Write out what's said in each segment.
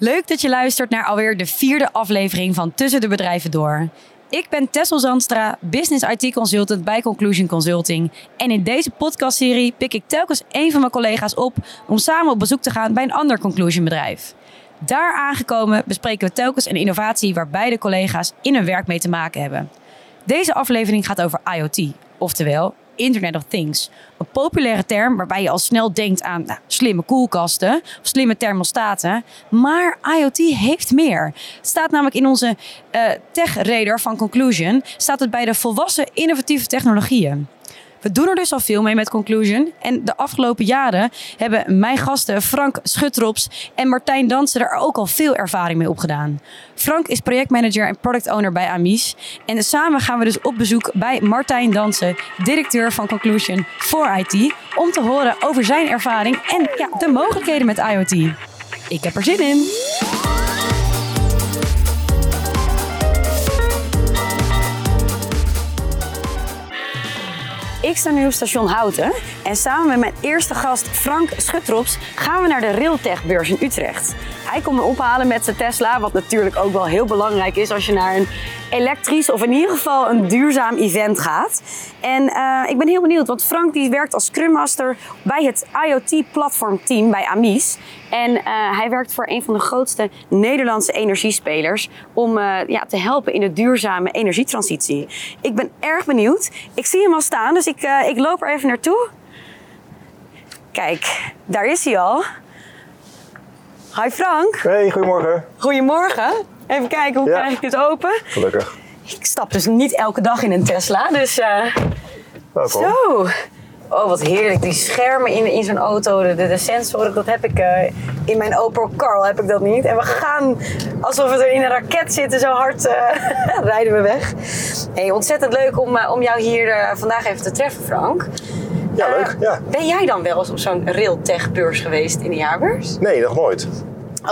Leuk dat je luistert naar alweer de vierde aflevering van Tussen de Bedrijven Door. Ik ben Tessel Zandstra, Business IT Consultant bij Conclusion Consulting. En in deze podcastserie pik ik telkens een van mijn collega's op om samen op bezoek te gaan bij een ander Conclusion bedrijf. Daar aangekomen bespreken we telkens een innovatie waar beide collega's in hun werk mee te maken hebben. Deze aflevering gaat over IoT, oftewel Internet of Things. Een populaire term waarbij je al snel denkt aan nou, slimme koelkasten of slimme thermostaten. Maar IoT heeft meer. Het staat namelijk in onze uh, tech-radar van Conclusion, staat het bij de volwassen innovatieve technologieën. We doen er dus al veel mee met Conclusion. En de afgelopen jaren hebben mijn gasten Frank Schutrops en Martijn Dansen er ook al veel ervaring mee opgedaan. Frank is projectmanager en product owner bij Amis. En samen gaan we dus op bezoek bij Martijn Dansen, directeur van Conclusion voor IT, om te horen over zijn ervaring en ja, de mogelijkheden met IoT. Ik heb er zin in! Ik sta nu op station Houten en samen met mijn eerste gast Frank Schutrops gaan we naar de Railtech beurs in Utrecht. Hij komt me ophalen met zijn Tesla, wat natuurlijk ook wel heel belangrijk is als je naar een elektrisch of in ieder geval een duurzaam event gaat. En uh, ik ben heel benieuwd, want Frank die werkt als Scrum Master bij het IoT platform team bij Amis. En uh, hij werkt voor een van de grootste Nederlandse energiespelers om uh, ja, te helpen in de duurzame energietransitie. Ik ben erg benieuwd. Ik zie hem al staan, dus ik, ik loop er even naartoe. Kijk, daar is hij al. Hi Frank. Hey, goedemorgen. Goedemorgen. Even kijken, hoe ja. krijg ik dit open? Gelukkig. Ik stap dus niet elke dag in een Tesla, dus... Welkom. Zo. Oh, wat heerlijk. Die schermen in, in zo'n auto, de, de, sensoren, dat heb ik uh, in mijn Opel Carl heb ik dat niet. En we gaan alsof we er in een raket zitten, zo hard uh, rijden we weg. Hey, ontzettend leuk om, om jou hier vandaag even te treffen, Frank. Ja, leuk. Ja. Ben jij dan wel eens op zo'n Railtech beurs geweest in de jaarbeurs? Nee, nog nooit.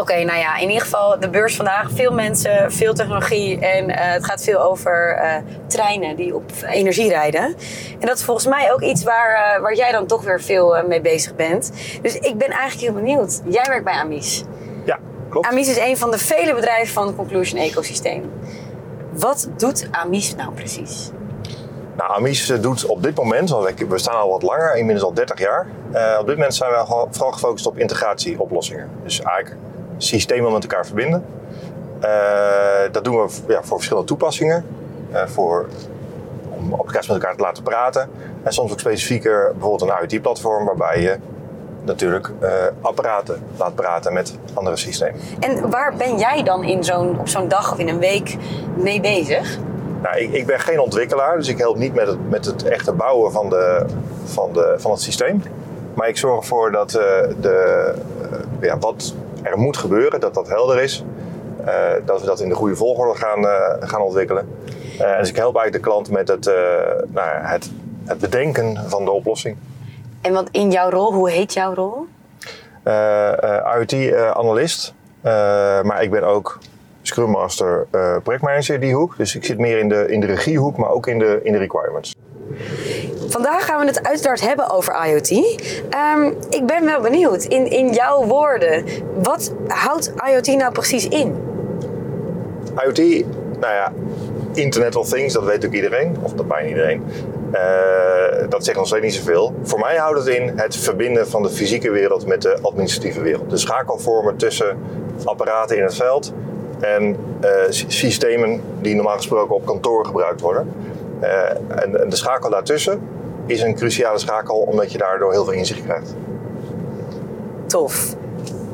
Oké, nou ja, in ieder geval de beurs vandaag. Veel mensen, veel technologie en uh, het gaat veel over uh, treinen die op energie rijden. En dat is volgens mij ook iets waar, uh, waar jij dan toch weer veel mee bezig bent. Dus ik ben eigenlijk heel benieuwd. Jij werkt bij Amis. Ja, klopt. Amis is een van de vele bedrijven van het Conclusion Ecosysteem. Wat doet Amis nou precies? Nou, Amis doet op dit moment, want we staan al wat langer, inmiddels al 30 jaar. Uh, op dit moment zijn we vooral gefocust op integratieoplossingen. Dus eigenlijk systemen met elkaar verbinden. Uh, dat doen we ja, voor verschillende toepassingen. Uh, voor, om applicaties met elkaar te laten praten. En soms ook specifieker bijvoorbeeld een IoT-platform waarbij je natuurlijk uh, apparaten laat praten met andere systemen. En waar ben jij dan in zo'n, op zo'n dag of in een week mee bezig? Nou, ik, ik, ben geen ontwikkelaar, dus ik help niet met het, met het echte bouwen van, de, van, de, van het systeem. Maar ik zorg ervoor dat uh, de, uh, ja, wat er moet gebeuren, dat dat helder is. Uh, dat we dat in de goede volgorde gaan, gaan ontwikkelen. dus ik help eigenlijk de klant met het, nou, het, het bedenken van de oplossing. En wat in jouw rol, hoe heet jouw rol? IoT-analyst. maar ik ben ook Scrum Master projectmanager, die hoek. Dus ik zit meer in de, in de regiehoek, maar ook in de, in de requirements. Vandaag gaan we het uiteraard hebben over IoT. Um, ik ben wel benieuwd, in, in jouw woorden, wat houdt IoT nou precies in? IoT, nou ja, Internet of Things, dat weet ook iedereen, of dat bijna iedereen. Uh, dat zegt nog steeds niet zoveel. Voor mij houdt het in het verbinden van de fysieke wereld met de administratieve wereld. De schakelvormen tussen apparaten in het veld en uh, systemen die normaal gesproken op kantoor gebruikt worden. Uh, en, en, de schakel daartussen is een cruciale schakel omdat je daardoor heel veel inzicht krijgt. Tof.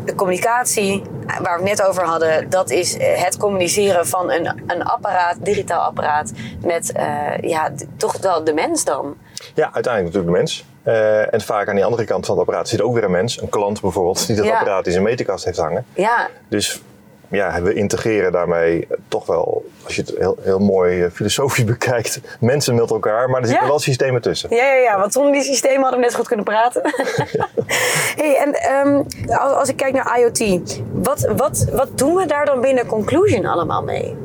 De communicatie waar we het net over hadden, dat is het communiceren van een, een apparaat, digitaal apparaat, met uh, ja, toch wel de mens dan. Ja, uiteindelijk natuurlijk de mens. Uh, en vaak aan die andere kant van het apparaat zit ook weer een mens, een klant bijvoorbeeld, die dat ja. apparaat in zijn meterkast heeft hangen. Ja. Dus ja, we integreren daarmee toch wel, als je het heel, heel mooi filosofisch bekijkt, mensen met elkaar, maar er zitten ja. wel systemen tussen. Ja, ja, ja, want zonder die systemen hadden we net goed kunnen praten. ja. hey, en um, als, als, ik kijk naar IoT, wat, wat, wat doen we daar dan binnen Conclusion allemaal mee?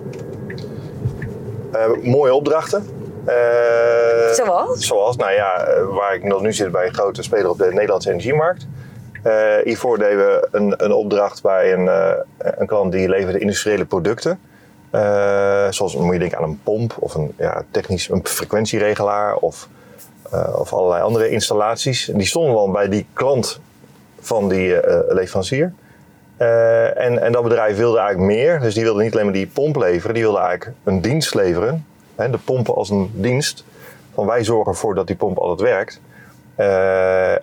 Uh, mooie opdrachten. Uh, zoals? Zoals, nou ja, waar ik nog nu zit bij een grote speler op de Nederlandse energiemarkt. Hiervoor deden we een, een opdracht bij een, een klant die leverde industriële producten. zoals moet je denken aan een pomp of een ja, technisch een frequentieregelaar of, of allerlei andere installaties. Die stonden dan bij die klant van die leverancier. En, en dat bedrijf wilde eigenlijk meer. Dus die wilde niet alleen maar die pomp leveren, die wilde eigenlijk een dienst leveren. Hè, de pompen als een dienst. Van wij zorgen ervoor dat die pomp altijd werkt.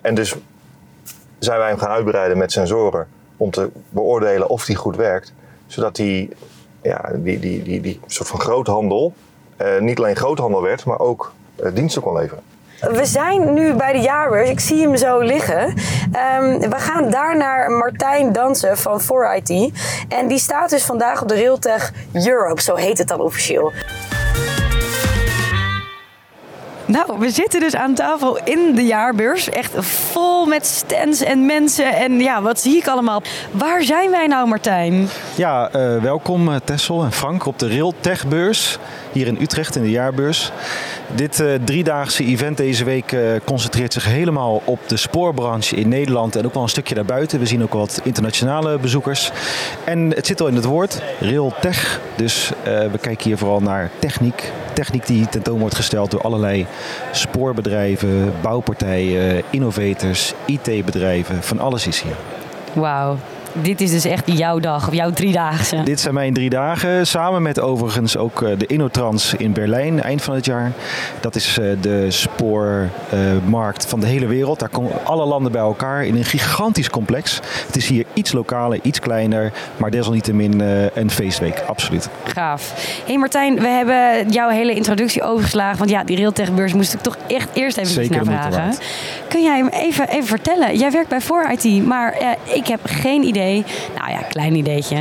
En dus zijn wij hem gaan uitbreiden met sensoren om te beoordelen of die goed werkt. Zodat die, ja, die, die, die, die soort van groothandel uh, niet alleen groothandel werd, maar ook diensten kon leveren. We zijn nu bij de jaarbeurs. Ik zie hem zo liggen. Um, we gaan daar naar Martijn Dansen van 4IT. En die staat dus vandaag op de Railtech Europe, zo heet het dan officieel. Nou, we zitten dus aan tafel in de jaarbeurs. Echt vol met stands en mensen. En ja, wat zie ik allemaal? Waar zijn wij nou, Martijn? Ja, uh, welkom uh, Tessel en Frank op de Railtech-beurs hier in Utrecht in de jaarbeurs. Dit uh, driedaagse event deze week concentreert zich helemaal op de spoorbranche in Nederland en ook wel een stukje daarbuiten. We zien ook wat internationale bezoekers. En het zit al in het woord, Rail Tech. Dus we kijken hier vooral naar techniek. Techniek die tentoon wordt gesteld door allerlei spoorbedrijven, bouwpartijen, innovators, IT-bedrijven. Van alles is hier. Wauw, dit is dus echt jouw dag, of jouw driedaagse. Dit zijn mijn drie dagen, samen met overigens ook eh, de Innotrans in Berlijn, eind van het jaar. Dat is eh, de spoormarkt van de hele wereld. Daar komen alle landen bij elkaar in een gigantisch complex. Het is hier iets lokaler, iets kleiner, maar desalniettemin eh, een feestweek, absoluut. Gaaf. hey Martijn, we hebben jouw hele introductie overgeslagen, want ja, die Realtech-beurs moest ik toch echt eerst even Zeker naar vragen. Kun jij hem even, even vertellen? Jij werkt bij 4IT, maar ik heb geen idee nou ja, klein ideetje.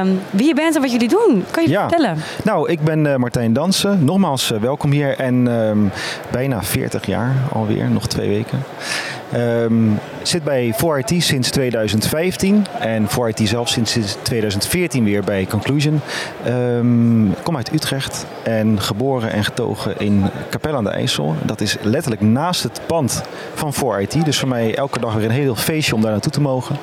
Um, wie je bent en wat jullie doen. Kan je ja. vertellen? Nou, ik ben uh, Martijn Dansen. Nogmaals uh, welkom hier. En um, bijna 40 jaar alweer, nog twee weken. Um, zit bij 4IT sinds 2015 en 4IT zelf sinds 2014 weer bij Conclusion. Um, kom uit Utrecht en geboren en getogen in Capelle aan de IJssel. Dat is letterlijk naast het pand van 4IT. Dus voor mij elke dag weer een heel feestje om daar naartoe te mogen.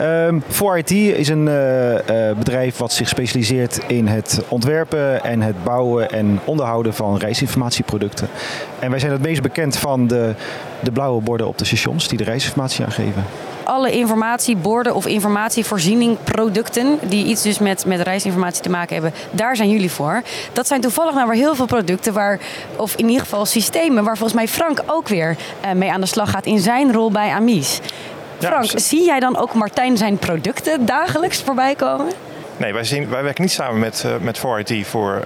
Um, 4IT is een uh, uh, bedrijf wat zich specialiseert in het ontwerpen en het bouwen en onderhouden van reisinformatieproducten. En wij zijn het meest bekend van de, de blauwe borden op de stations die de reisinformatie aangeven alle informatieborden of informatievoorziening-producten die iets dus met, met reisinformatie te maken hebben, daar zijn jullie voor. Dat zijn toevallig nou weer heel veel producten waar, of in ieder geval systemen, waar volgens mij Frank ook weer uh, mee aan de slag gaat in zijn rol bij Amis. Frank, zie jij dan ook Martijn zijn producten dagelijks voorbij komen? Nee, wij, zien, wij werken niet samen met, uh, met 4IT voor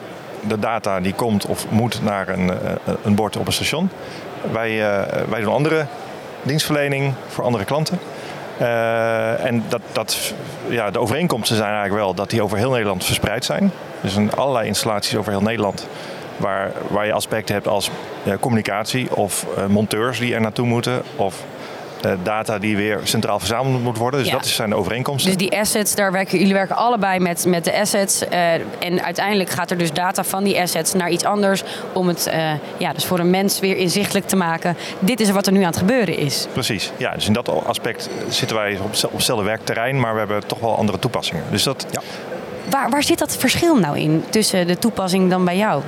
de data die komt of moet naar een, uh, een bord op een station. Wij, uh, wij doen andere dienstverlening voor andere klanten. Uh, en dat, dat, ja, de overeenkomsten zijn eigenlijk wel dat die over heel Nederland verspreid zijn. Dus in allerlei installaties over heel Nederland. Waar, waar je aspecten hebt als communicatie of uh, monteurs die er naartoe moeten. Of data die weer centraal verzameld moet worden. Dus ja. dat zijn de overeenkomsten. Dus die assets, daar werken jullie werken allebei met, met de assets. Uh, en uiteindelijk gaat er dus data van die assets naar iets anders. Om het uh, ja, dus voor een mens weer inzichtelijk te maken. Dit is wat er nu aan het gebeuren is. Precies. Ja, dus in dat aspect zitten wij op, op hetzelfde werkterrein. Maar we hebben toch wel andere toepassingen. Dus dat, ja. waar, waar zit dat verschil nou in tussen de toepassing dan bij jou?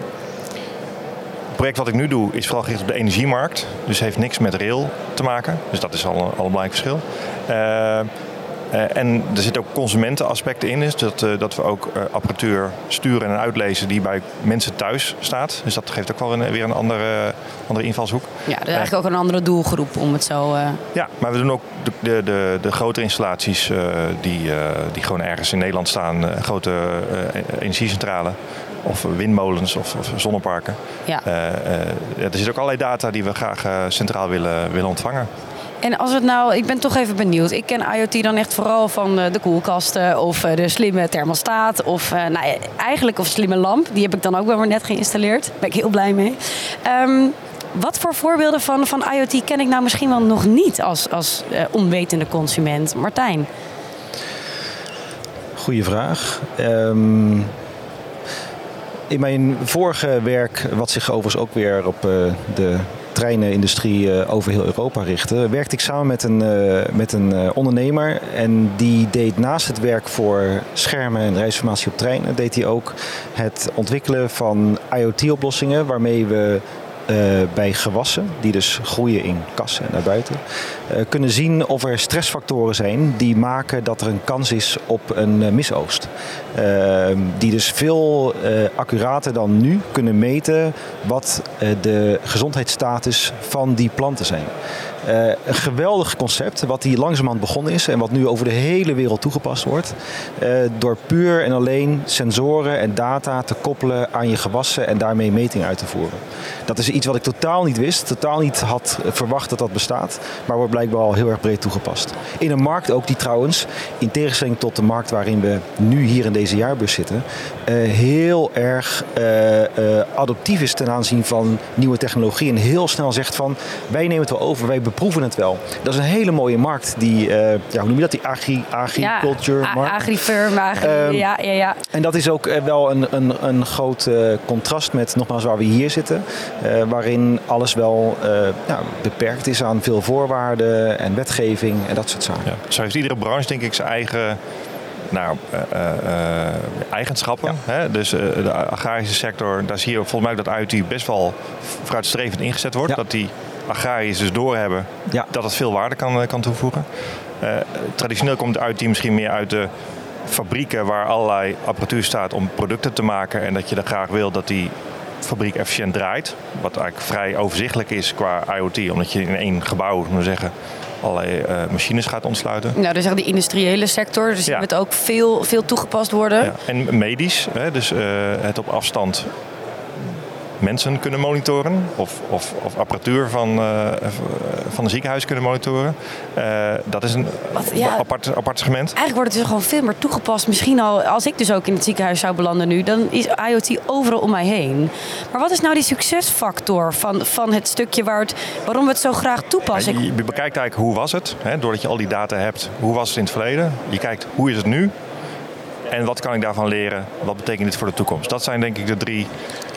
Het project wat ik nu doe is vooral gericht op de energiemarkt. Dus heeft niks met rail te maken. Dus dat is al, al een belangrijk verschil. Uh, uh, en er zitten ook consumentenaspecten in. Dus dat, uh, dat we ook apparatuur sturen en uitlezen die bij mensen thuis staat. Dus dat geeft ook wel een, weer een andere, andere invalshoek. Ja, dus eigenlijk ook een andere doelgroep om het zo... Ja, maar we doen ook de, de, de, de grote installaties die, die gewoon ergens in Nederland staan. grote energiecentrale of windmolens of, of zonneparken. Ja. Uh, uh, er zit ook allerlei data die we graag uh, centraal willen, willen ontvangen. En als het nou, ik ben toch even benieuwd. Ik ken IoT dan echt vooral van de koelkasten of de slimme thermostaat. Of nou, eigenlijk of slimme lamp. Die heb ik dan ook wel weer net geïnstalleerd. Daar ben ik heel blij mee. Um, wat voor voorbeelden van, van IoT ken ik nou misschien wel nog niet als, als onwetende consument? Martijn? Goeie vraag. Um, in mijn vorige werk, wat zich overigens ook weer op uh, de treinenindustrie over heel Europa richtte, werkte ik samen met een, met een ondernemer. En die deed naast het werk voor schermen en reisinformatie op treinen, deed hij ook het ontwikkelen van IoT-oplossingen waarmee we uh, bij gewassen, die dus groeien in kassen en naar buiten, uh, kunnen zien of er stressfactoren zijn die maken dat er een kans is op een uh, misoogst. die dus veel accurater dan nu kunnen meten wat de gezondheidsstatus van die planten zijn. Uh, een geweldig concept, wat hier langzamerhand begonnen is en wat nu over de hele wereld toegepast wordt. Uh, door puur en alleen sensoren en data te koppelen aan je gewassen en daarmee metingen uit te voeren. Dat is iets wat ik totaal niet wist, totaal niet had verwacht dat dat bestaat, maar wordt blijkbaar al heel erg breed toegepast. In een markt ook die trouwens, in tegenstelling tot de markt waarin we nu hier in deze jaarbus zitten, uh, heel erg adoptief is ten aanzien van nieuwe technologie en heel snel zegt van wij nemen het wel over, wij proeven het wel. Dat is een hele mooie markt. Die, uh, ja, hoe noem je dat? Die agri, agriculture ja, markt. Agrifirm, agri, um, ja, ja, ja. En dat is ook eh, wel een, een, een groot uh, contrast met nogmaals waar we hier zitten. Uh, waarin alles wel nou, beperkt is aan veel voorwaarden en wetgeving en dat soort zaken. Ja, zo heeft iedere branche denk ik zijn eigen nou, uh, uh, eigenschappen. Ja. Hè? Dus uh, de agrarische sector, daar zie je volgens mij dat IoT best wel vooruitstrevend ingezet wordt. Ja. Dat die agrariërs dus doorhebben ja. dat het veel waarde kan, eh, kan toevoegen. Uh, traditioneel komt het die misschien meer uit de fabrieken waar allerlei apparatuur staat om producten te maken en dat je dan graag wil dat die fabriek efficiënt draait. Wat eigenlijk vrij overzichtelijk is qua IoT, omdat je in één gebouw, moet zeggen, allerlei uh, machines gaat ontsluiten. Nou, dus eigenlijk de industriële sector, dus ja. het ook veel, veel toegepast worden. Ja. En medisch, hè, dus uh, het op afstand mensen kunnen monitoren of, of, of apparatuur van, uh, van een ziekenhuis kunnen monitoren. Uh, dat is een Wat, ja, apart, apart segment. Eigenlijk wordt het dus gewoon veel meer toegepast. Misschien al, als ik dus ook in het ziekenhuis zou belanden nu, dan is IoT overal om mij heen. Maar wat is nou die succesfactor van, van het stukje waar het, waarom we het zo graag toepassen? Ja, je bekijkt eigenlijk hoe was het, hè, doordat je al die data hebt. Hoe was het in het verleden? Je kijkt hoe is het nu? En wat kan ik daarvan leren? Wat betekent dit voor de toekomst? Dat zijn denk ik de drie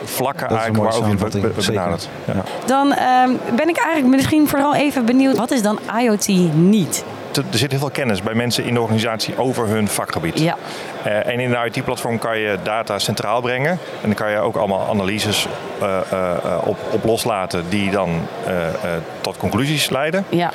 vlakken eigenlijk waarover je het benadert. Ja. Dan um, ben ik eigenlijk misschien vooral even benieuwd, wat is dan IoT niet? er zit heel veel kennis bij mensen in de organisatie over hun vakgebied. Ja. Uh, en in een IT-platform kan je data centraal brengen. En dan kan je ook allemaal analyses uh, uh, op, op, loslaten die dan tot conclusies leiden. Ja.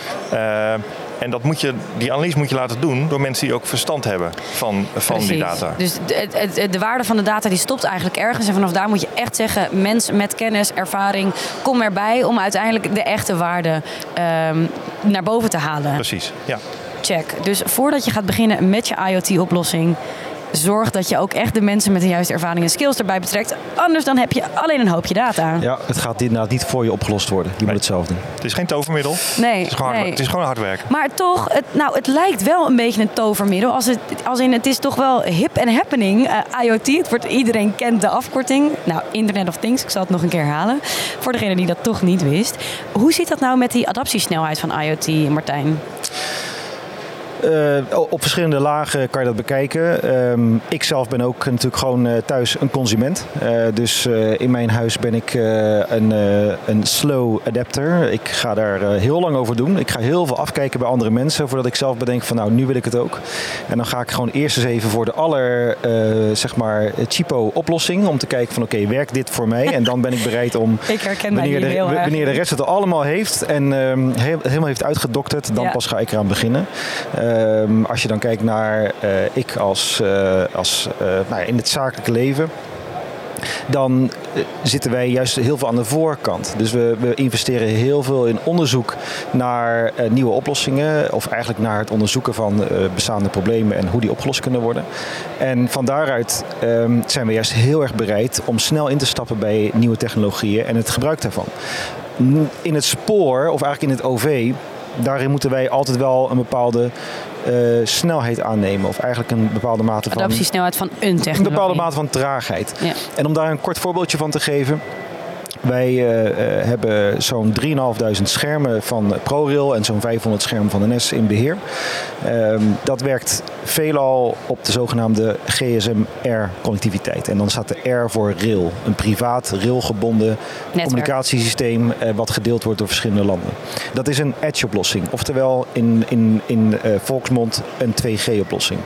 En dat moet je, die analyse moet je laten doen door mensen die ook verstand hebben van, van die data. Dus de, de, waarde van de data die stopt eigenlijk ergens. En vanaf daar moet je echt zeggen, mensen met kennis, ervaring, kom erbij om uiteindelijk de echte waarde um, naar boven te halen. Precies, ja. Check. Dus voordat je gaat beginnen met je IoT-oplossing, zorg dat je ook echt de mensen met de juiste ervaring en skills erbij betrekt. Anders dan heb je alleen een hoopje data. Ja, het gaat inderdaad niet voor je opgelost worden. Je moet het zelf doen. Het is geen tovermiddel. Nee. Het is gewoon, nee. hard, het is gewoon hard werk. Maar toch, het, nou, het lijkt wel een beetje een tovermiddel. Als, het, als in, het is toch wel hip en happening. Uh, IoT, het wordt, iedereen kent de afkorting. Nou, Internet of Things, ik zal het nog een keer halen. Voor degene die dat toch niet wist. Hoe zit dat nou met die adaptiesnelheid van IoT, Martijn? Uh, op verschillende lagen kan je dat bekijken. Uh, ik zelf ben ook natuurlijk gewoon uh, thuis een consument. Uh, dus in mijn huis ben ik een, een slow adapter. Ik ga daar heel lang over doen. Ik ga heel veel afkijken bij andere mensen voordat ik zelf bedenk van nou, nu wil ik het ook. En dan ga ik gewoon eerst eens even voor de aller, zeg maar, cheapo oplossing. Om te kijken van oké, werkt dit voor mij? En dan ben ik bereid om, ik herken wanneer, de, wanneer de rest het allemaal heeft en um, helemaal heeft uitgedokterd, dan ja. pas ga ik eraan beginnen. Um, als je dan kijkt naar uh, ik als, uh, als uh, nou in het zakelijke leven dan zitten wij juist heel veel aan de voorkant. Dus we, we investeren heel veel in onderzoek naar nieuwe oplossingen. Of eigenlijk naar het onderzoeken van bestaande problemen en hoe die opgelost kunnen worden. En van daaruit um, zijn we juist heel erg bereid om snel in te stappen bij nieuwe technologieën en het gebruik daarvan. In het spoor, of eigenlijk in het OV, daarin moeten wij altijd wel een bepaalde uh, snelheid aannemen. Of eigenlijk een bepaalde mate van... Adaptiesnelheid van een technologie. Een bepaalde mate van traagheid. Ja. En om daar een kort voorbeeldje van te geven. Wij uh, hebben zo'n 3.500 schermen van ProRail en zo'n 500 schermen van NS in beheer. Uh, dat werkt veelal op de zogenaamde GSM-R-connectiviteit. En dan staat de R voor rail. Een privaat, railgebonden communicatiesysteem uh, wat gedeeld wordt door verschillende landen. Dat is een edge-oplossing. Oftewel in, in, in volksmond een 2G-oplossing.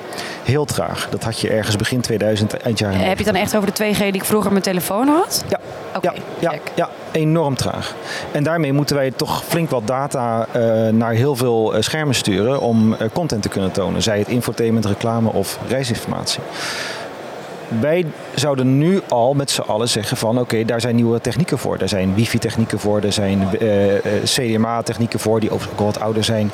Heel traag. Dat had je ergens begin 2000, eind jaren. Heb je het dan echt over de 2G die ik vroeger op mijn telefoon had? Ja. Okay, ja, ja, ja, enorm traag. En daarmee moeten wij toch flink wat data uh, naar heel veel uh, schermen sturen om uh, content te kunnen tonen. Zij het infotainment, reclame of reisinformatie wij zouden nu al met z'n allen zeggen van oké, okay, daar zijn nieuwe technieken voor. Er zijn wifi-technieken voor, er zijn uh, CDMA-technieken voor die overigens ook wat ouder zijn.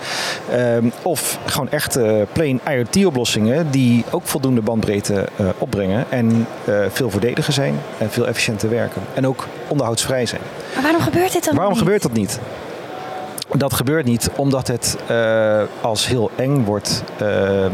Um, of gewoon echte plain IoT-oplossingen die ook voldoende bandbreedte uh, opbrengen en uh, veel voordeliger zijn en veel efficiënter werken. En ook onderhoudsvrij zijn. Maar waarom gebeurt dit dan Waarom niet? gebeurt dat niet? Dat gebeurt niet omdat het uh, als heel eng wordt uh,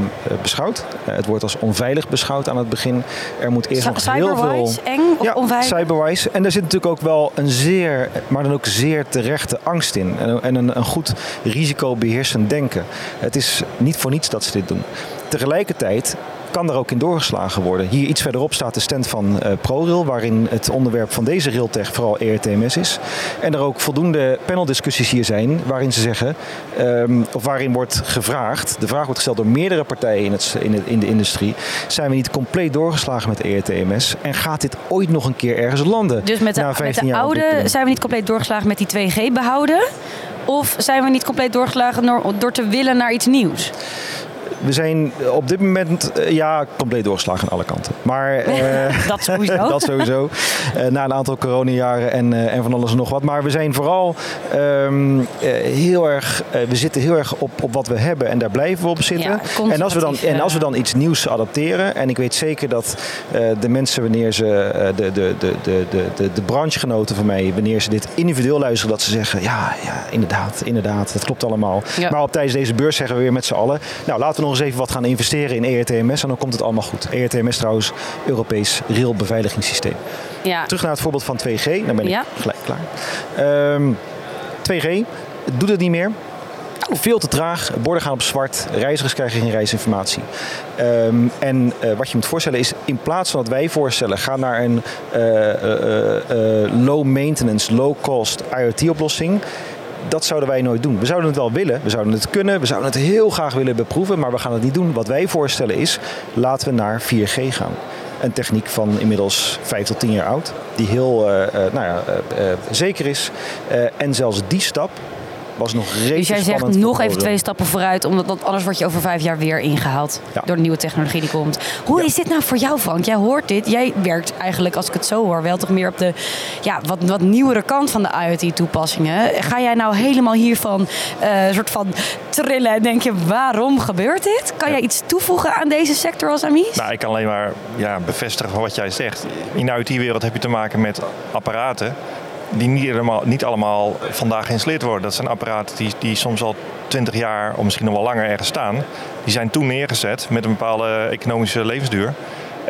beschouwd. Uh, het wordt als onveilig beschouwd aan het begin. Er moet eerst nog heel veel. eng of ja, onveilig? Cyberwise. En er zit natuurlijk ook wel een zeer, maar dan ook zeer terechte angst in. En, en een, een goed risicobeheersend denken. Het is niet voor niets dat ze dit doen. Tegelijkertijd kan er ook in doorgeslagen worden. Hier iets verderop staat de stand van uh, ProRail, waarin het onderwerp van deze railtech vooral ERTMS is. En er ook voldoende paneldiscussies hier zijn, waarin ze zeggen, um, of waarin wordt gevraagd, de vraag wordt gesteld door meerdere partijen in, het, in, het, in de industrie, zijn we niet compleet doorgeslagen met ERTMS en gaat dit ooit nog een keer ergens landen? Dus met de, na 15 met de jaar oude zijn we niet compleet doorgeslagen met die 2G behouden? Of zijn we niet compleet doorgeslagen door, door te willen naar iets nieuws? We zijn op dit moment uh, ja, compleet doorgeslagen aan alle kanten. Maar, uh, dat sowieso. dat sowieso. Uh, na een aantal coronajaren en, en van alles en nog wat. Maar we zijn vooral um, heel erg. we zitten heel erg op, op wat we hebben en daar blijven we op zitten. Ja, en, als we dan, en als we dan iets nieuws adapteren. En ik weet zeker dat de mensen, wanneer ze. de, de, de, de, de, de branchegenoten van mij, wanneer ze dit individueel luisteren, dat ze zeggen: ja, ja inderdaad, inderdaad, dat klopt allemaal. Ja. Maar op tijdens deze beurs zeggen we weer met z'n allen: nou, laten we nog eens even wat gaan investeren in ERTMS en dan komt het allemaal goed. ERTMS trouwens, Europees railbeveiligingssysteem. Ja. Terug naar het voorbeeld van 2G, dan ben ik Ja. gelijk klaar. Um, 2G doet het niet meer. Veel te traag, borden gaan op zwart, reizigers krijgen geen reisinformatie. Um, en uh, wat je moet voorstellen is, in plaats van dat wij voorstellen, ga naar een uh, uh, low maintenance, low cost IoT oplossing dat zouden wij nooit doen. We zouden het wel willen, we zouden het kunnen, we zouden het heel graag willen beproeven, maar we gaan het niet doen. Wat wij voorstellen is, laten we naar 4G gaan. Een techniek van inmiddels 5 tot 10 jaar oud, die heel uh, uh, nou ja, uh, zeker is. en zelfs die stap was nog redelijk Dus jij zegt nog even twee stappen vooruit, omdat dat, anders word je over vijf jaar weer ingehaald Ja. door de nieuwe technologie die komt. Hoe Ja. is dit nou voor jou, Frank? Jij hoort dit. Jij werkt eigenlijk, als ik het zo hoor, wel toch meer op de ja, wat, wat nieuwere kant van de IoT-toepassingen. Ga jij nou helemaal hiervan eh soort van trillen en denk je, waarom gebeurt dit? Kan jij iets toevoegen aan deze sector als Amies? Nou, ik kan alleen maar ja, bevestigen van wat jij zegt. In de IoT-wereld heb je te maken met apparaten die niet allemaal, niet allemaal vandaag geïnstalleerd worden. Dat zijn apparaten die, die soms al 20 jaar of misschien nog wel langer ergens staan. Die zijn toen neergezet met een bepaalde economische levensduur.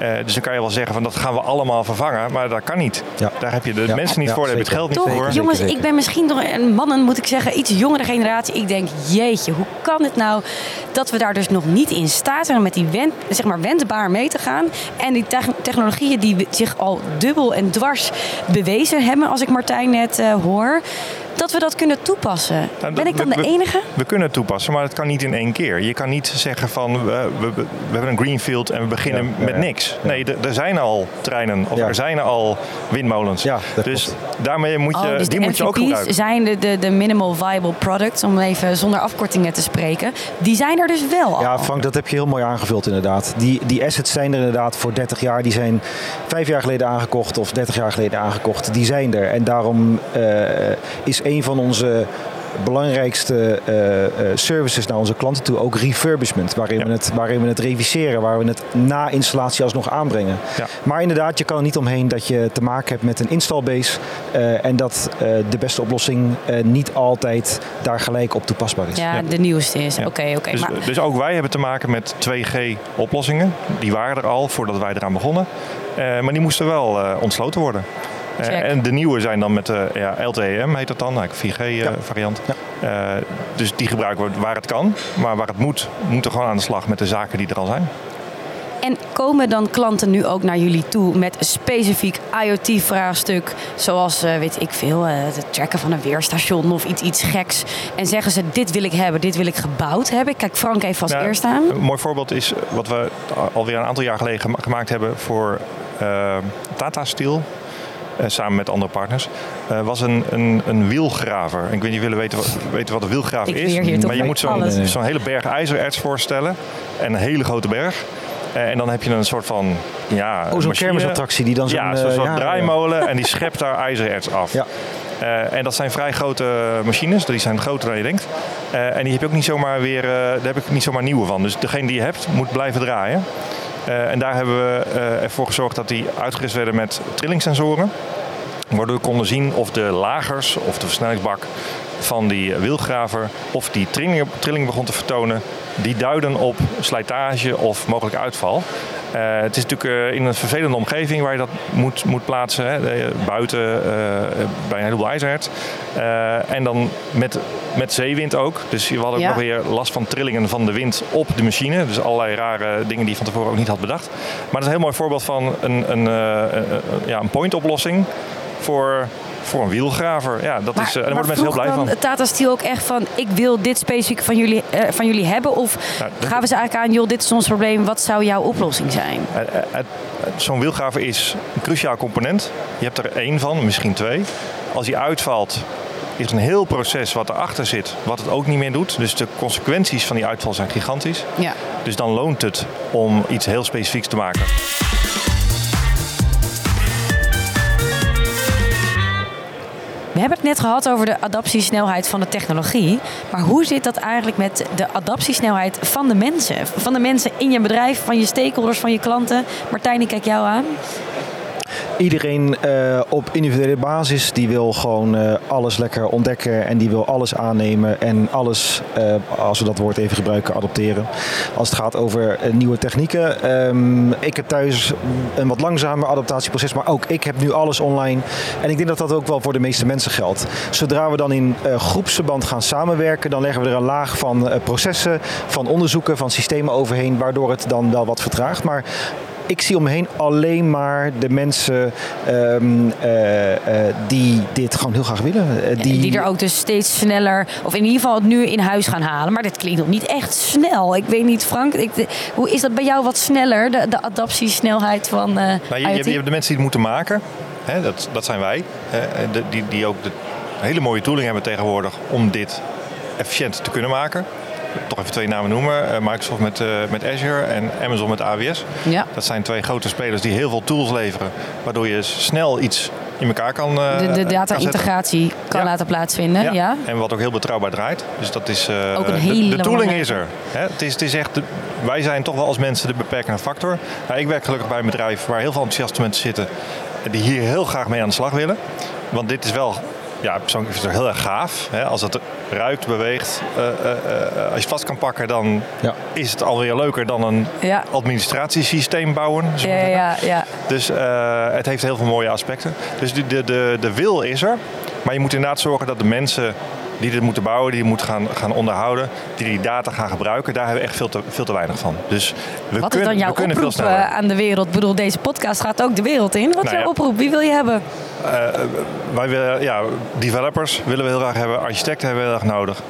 Uh, dus dan kan je wel zeggen van dat gaan we allemaal vervangen, maar dat kan niet. Ja. Daar heb je de Ja. mensen niet Ja, voor, daar heb je het geld niet Toch, voor. jongens, zeker. ik ben misschien toch een mannen, moet ik zeggen, iets jongere generatie. Ik denk, jeetje, hoe kan het nou dat we daar dus nog niet in staat zijn om met die wend, zeg maar wendbaar mee te gaan? En die te- technologieën die zich al dubbel en dwars bewezen hebben, als ik Martijn net eh, hoor, dat we dat kunnen toepassen. Nou, ben ik dan we- de enige? We kunnen het toepassen, maar het kan niet in één keer. Je kan niet zeggen van we, we, we hebben een greenfield en we beginnen Ja, met ja. niks. Nee, er- zijn al treinen of Ja. er zijn al windmolens. Dus klopt. daarmee moet je, Oh, dus die de moet je ook MVP's gebruiken. zijn de, de, de minimal viable products, om even zonder afkortingen te spreken. Die zijn er dus wel al. Ja, Frank, dat heb je heel mooi aangevuld inderdaad. Die, die assets zijn er inderdaad voor 30 jaar. Die zijn vijf jaar geleden aangekocht of 30 jaar geleden aangekocht. Die zijn er. En daarom eh, is een van onze belangrijkste eh, eh, services naar onze klanten toe ook refurbishment. Waarin, Ja. we het, waarin we het reviseren, waar we het na installatie alsnog aanbrengen. Ja. Maar inderdaad, je kan er niet omheen dat je te maken hebt met een installbase. eh, en dat eh, de beste oplossing eh, niet altijd daar gelijk op toepasbaar is. Ja, Ja. de nieuwste is. Ja. Oké, oké. Dus, maar dus ook wij hebben te maken met 2G-oplossingen. Die waren er al voordat wij eraan begonnen. Eh, maar die moesten wel eh, ontsloten worden. Eh, Check. en de nieuwe zijn dan met de ja, LTE-M heet dat dan, nou, 4G-variant. dus die gebruiken we waar het kan. Maar waar het moet, moeten we gewoon aan de slag met de zaken die er al zijn. En komen dan klanten nu ook naar jullie toe met een specifiek IoT-vraagstuk, zoals eh, weet ik veel, eh, het tracken van een weerstation of iets, iets geks, en zeggen ze: Dit wil ik hebben, dit wil ik gebouwd hebben? Kijk, Frank even als Nou, eerste aan. Een mooi voorbeeld is wat we alweer een aantal jaar geleden gema- gemaakt hebben voor eh, Tata Steel. Eh, samen met andere partners, eh, was een, een, een wielgraver. Ik weet niet, jullie weten, wat- weten wat een wielgraver Ik is. maar je moet zo'n zo'n hele berg ijzererts voorstellen. En een hele grote berg. Eh, en dan heb je een soort van ja, Oh, zo'n kermisattractie die dan zo'n... Ja, zo'n soort ja, draaimolen en die schept daar ijzererts af. Ja. Eh, en dat zijn vrij grote machines, die zijn groter dan je denkt. Eh, en die heb je ook niet zomaar weer, eh, daar heb ik niet zomaar nieuwe van. Dus degene die je hebt, moet blijven draaien. Eh, en daar hebben we eh, ervoor gezorgd dat die uitgerust werden met trillingsensoren. Waardoor we konden zien of de lagers of de versnellingsbak van die wielgraver of die trilling, trilling begon te vertonen, die duiden op slijtage of mogelijk uitval. Eh, het is natuurlijk eh, in een vervelende omgeving waar je dat moet, moet plaatsen. Hè. Eh, buiten eh, bij een heleboel ijzererts. Eh, en dan met, met zeewind ook. Dus we hadden ook nog weer last van trillingen van de wind op de machine. Dus allerlei rare dingen die je van tevoren ook niet had bedacht. Maar dat is een heel mooi voorbeeld van een, een, ja, een point oplossing voor, voor een wielgraver. Ja, dat is, eh, daar worden mensen heel blij van. dan Tata Steel ook echt van, ik wil dit specifiek van jullie, eh, van jullie hebben? Of Nou, gaven ze eigenlijk aan, joh, dit is ons probleem, wat zou jouw oplossing zijn? Eh, Zo'n wielgraver is een cruciaal component. Je hebt er één van, misschien twee. Als die uitvalt, is er een heel proces wat erachter zit, wat het ook niet meer doet. Dus de consequenties van die uitval zijn gigantisch. Ja. Dus dan loont het om iets heel specifieks te maken. We hebben het net gehad over de adaptiesnelheid van de technologie. Maar hoe zit dat eigenlijk met de adaptiesnelheid van de mensen? Van de mensen in je bedrijf, van je stakeholders, van je klanten? Martijn, ik kijk jou aan. Iedereen eh, op individuele basis die wil gewoon eh, alles lekker ontdekken en die wil alles aannemen en alles, eh, als we dat woord even gebruiken, adopteren. Als het gaat over nieuwe technieken. Ehm, ik heb thuis een wat langzamer adaptatieproces, maar ook ik heb nu alles online. En ik denk dat dat ook wel voor de meeste mensen geldt. Zodra we dan in groepsverband gaan samenwerken, dan leggen we er een laag van processen, van onderzoeken, van systemen overheen, waardoor het dan wel wat vertraagt. Maar ik zie om me heen alleen maar de mensen ehm, eh, eh, die dit gewoon heel graag willen. Eh, Die... die er ook dus steeds sneller, of in ieder geval het nu in huis gaan halen. Maar dit klinkt nog niet echt snel. Ik weet niet, Frank, ik, hoe is dat bij jou wat sneller, de, de adaptiesnelheid van eh Nou, je, je, IoT? hebt, je hebt de mensen die het moeten maken. Hè, dat, dat zijn wij. hè, de- die, die ook de hele mooie tooling hebben tegenwoordig om dit efficiënt te kunnen maken. Toch even twee namen noemen. Eh, Microsoft met, eh, met Azure en Amazon met AWS. Ja. Dat zijn twee grote spelers die heel veel tools leveren. Waardoor je snel iets in elkaar kan eh, De, de data-integratie kan Ja. laten plaatsvinden. Ja. En wat ook heel betrouwbaar draait. Dus dat is. Ook een de- hele de, tooling is er. Hè? Het, is, het is echt. de- wij zijn toch wel als mensen de beperkende factor. Nou, ik werk gelukkig bij een bedrijf waar heel veel enthousiaste mensen zitten. Die hier heel graag mee aan de slag willen. Want dit is wel. Ja, persoonlijk is het heel erg gaaf. Hè? Als het ruikt, beweegt. eh, eh, eh, als je vast kan pakken, dan Ja. is het alweer leuker dan een Ja. administratiesysteem bouwen. Ja, ja, ja. Dus eh, het heeft heel veel mooie aspecten. Dus de, de, de, de wil is er. Maar je moet inderdaad zorgen dat de mensen die dit moeten bouwen, die moeten gaan, gaan onderhouden, die die data gaan gebruiken, daar hebben we echt veel te, veel te weinig van. Dus we Wat kunnen, is dan jouw we kunnen veel oproep sneller. eh, aan de wereld? Ik bedoel, deze podcast gaat ook de wereld in. Wat is Nou jouw ja. oproep? Wie wil je hebben? Wij willen, ja, developers willen we heel graag hebben, architecten hebben we heel erg nodig.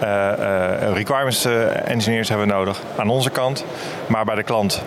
Eh, eh, requirements eh, engineers hebben we nodig aan onze kant. Maar bij de klant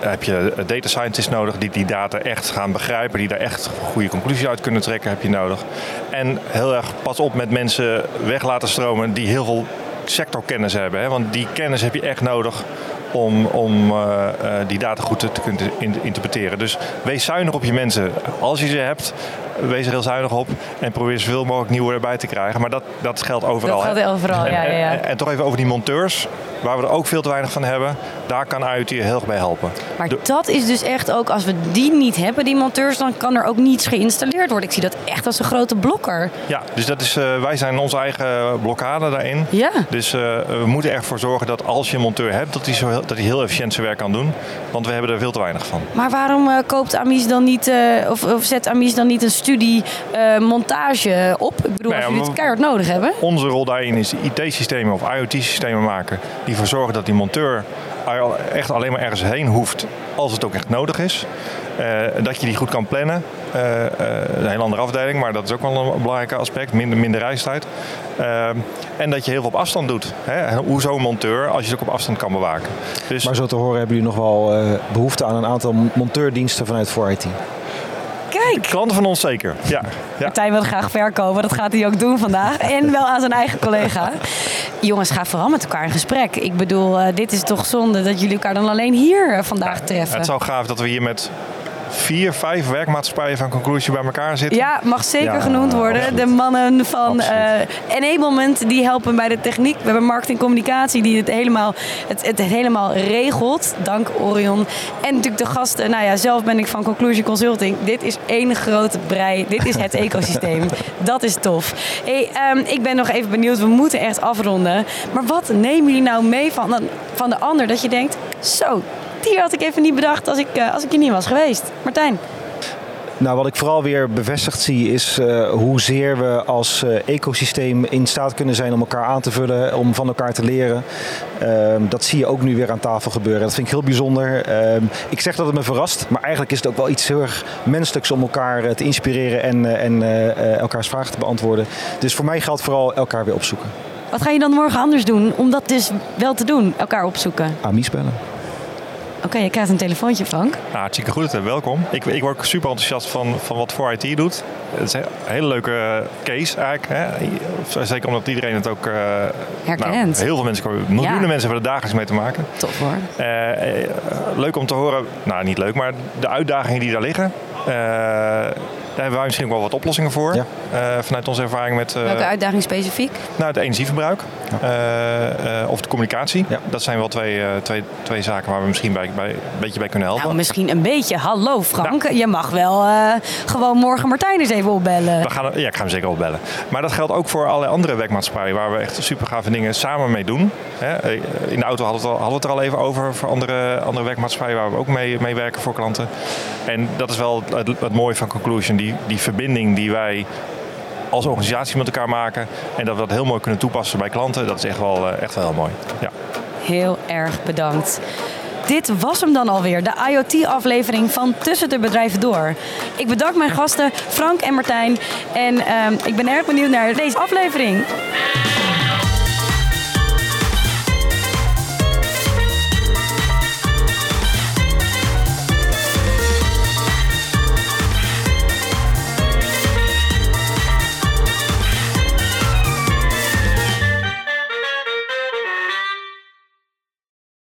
heb je data scientists nodig die die data echt gaan begrijpen, die daar echt goede conclusies uit kunnen trekken, heb je nodig. En heel erg pas op met mensen weg laten stromen die heel veel sectorkennis hebben. Hè? Want die kennis heb je echt nodig om, om eh, eh, die data goed te, te kunnen in- interpreteren. Dus wees zuinig op je mensen. Als je ze hebt, wees er heel zuinig op en probeer zoveel mogelijk nieuwe erbij te krijgen. Maar dat, dat geldt overal. Dat geldt overal, En- ja, ja, ja. En, en toch even over die monteurs, waar we er ook veel te weinig van hebben. Daar kan IoT heel erg bij helpen. Maar De- dat is dus echt ook, als we die niet hebben, die monteurs, dan kan er ook niets geïnstalleerd worden. Ik zie dat echt als een grote blokker. Ja, dus dat is, eh, wij zijn onze eigen blokkade daarin. Ja. Dus eh, we moeten ervoor zorgen dat als je een monteur hebt, dat hij, zo heel, dat hij heel efficiënt zijn werk kan doen. Want we hebben er veel te weinig van. Maar waarom eh, koopt Amis dan niet, of, of zet Amis dan niet een studie, uh, montage op? Ik bedoel, Nou ja, als jullie het keihard nodig hebben. Onze rol daarin is IT-systemen of IoT-systemen maken die ervoor zorgen dat die monteur echt alleen maar ergens heen hoeft als het ook echt nodig is. Eh, dat je die goed kan plannen. Eh, eh, een heel andere afdeling, maar dat is ook wel een belangrijk aspect. Minder, minder reistijd. Eh, en dat je heel veel op afstand doet. Hè? Hoe zo'n monteur, als je het ook op afstand kan bewaken. Dus Maar zo te horen hebben jullie nog wel eh, behoefte aan een aantal monteurdiensten vanuit 4IT. Kijk! klanten van ons zeker. Ja, ja. Martijn wil graag verkopen, dat gaat hij ook doen vandaag. En wel aan zijn eigen collega. Jongens, ga vooral met elkaar in gesprek. Ik bedoel, eh, dit is toch zonde dat jullie elkaar dan alleen hier eh, vandaag treffen. Het zou gaaf dat we hier met vier, vijf werkmaatschappijen van Conclusie bij elkaar zitten. Ja, mag zeker Ja, genoemd worden. absoluut. De mannen van eh. Enablement die helpen bij de techniek. We hebben marketing communicatie die het helemaal, het, het helemaal regelt. Dank Orion. En natuurlijk de gasten. Nou ja, zelf ben ik van Conclusion Consulting. Dit is één grote brei. Dit is het ecosysteem. Dat is tof. Hey, ehm, ik ben nog even benieuwd. We moeten echt afronden. Maar wat nemen jullie nou mee van, van de ander? Dat je denkt, zo, die had ik even niet bedacht als ik, eh, als ik hier niet was geweest. Martijn. Nou, wat ik vooral weer bevestigd zie is eh, hoezeer we als eh, ecosysteem in staat kunnen zijn om elkaar aan te vullen, om van elkaar te leren. Ehm, dat zie je ook nu weer aan tafel gebeuren. Dat vind ik heel bijzonder. Ehm, ik zeg dat het me verrast, maar eigenlijk is het ook wel iets heel erg menselijks om elkaar te inspireren en, en elkaars vragen te beantwoorden. Dus voor mij geldt vooral elkaar weer opzoeken. Wat ga je dan morgen anders doen om dat dus wel te doen? Elkaar opzoeken. Amies bellen. Oké, je krijgt een telefoontje, Frank. Nou, hartstikke goed, eh, welkom. Ik, ik word ook super enthousiast van, van wat 4IT doet. Het is een hele leuke eh, case eigenlijk. Hè? Zeker omdat iedereen het ook... eh, Herkent. nou, heel veel mensen, miljoenen Ja. mensen hebben er dagelijks mee te maken. Tof hoor. Eh, eh, leuk om te horen, nou niet leuk, maar de uitdagingen die daar liggen. eh, daar hebben wij misschien ook wel wat oplossingen voor. Ja. Eh, vanuit onze ervaring met eh, Welke uitdaging specifiek? nou, het energieverbruik eh, eh, of de communicatie. Ja. Dat zijn wel twee, eh, twee, twee zaken waar we misschien bij, bij, een beetje bij kunnen helpen. Nou, misschien een beetje. Hallo Frank, je mag wel eh, gewoon morgen Martijn eens even opbellen. We gaan, ja, ik ga hem zeker opbellen. Maar dat geldt ook voor allerlei andere werkmaatschappijen waar we echt super gave dingen samen mee doen. Hè, In de auto hadden we, het al, hadden we het er al even over voor andere, andere werkmaatschappijen waar we ook mee, mee werken voor klanten. En dat is wel het, het mooie van Conclusion, die, die verbinding die wij als organisatie met elkaar maken. En dat we dat heel mooi kunnen toepassen bij klanten, dat is echt wel, eh, echt wel heel mooi. Ja. Heel erg bedankt. Dit was hem dan alweer, de IoT-aflevering van Tussen de Bedrijven Door. Ik bedank mijn gasten Frank en Martijn. En ehm, ik ben erg benieuwd naar deze aflevering.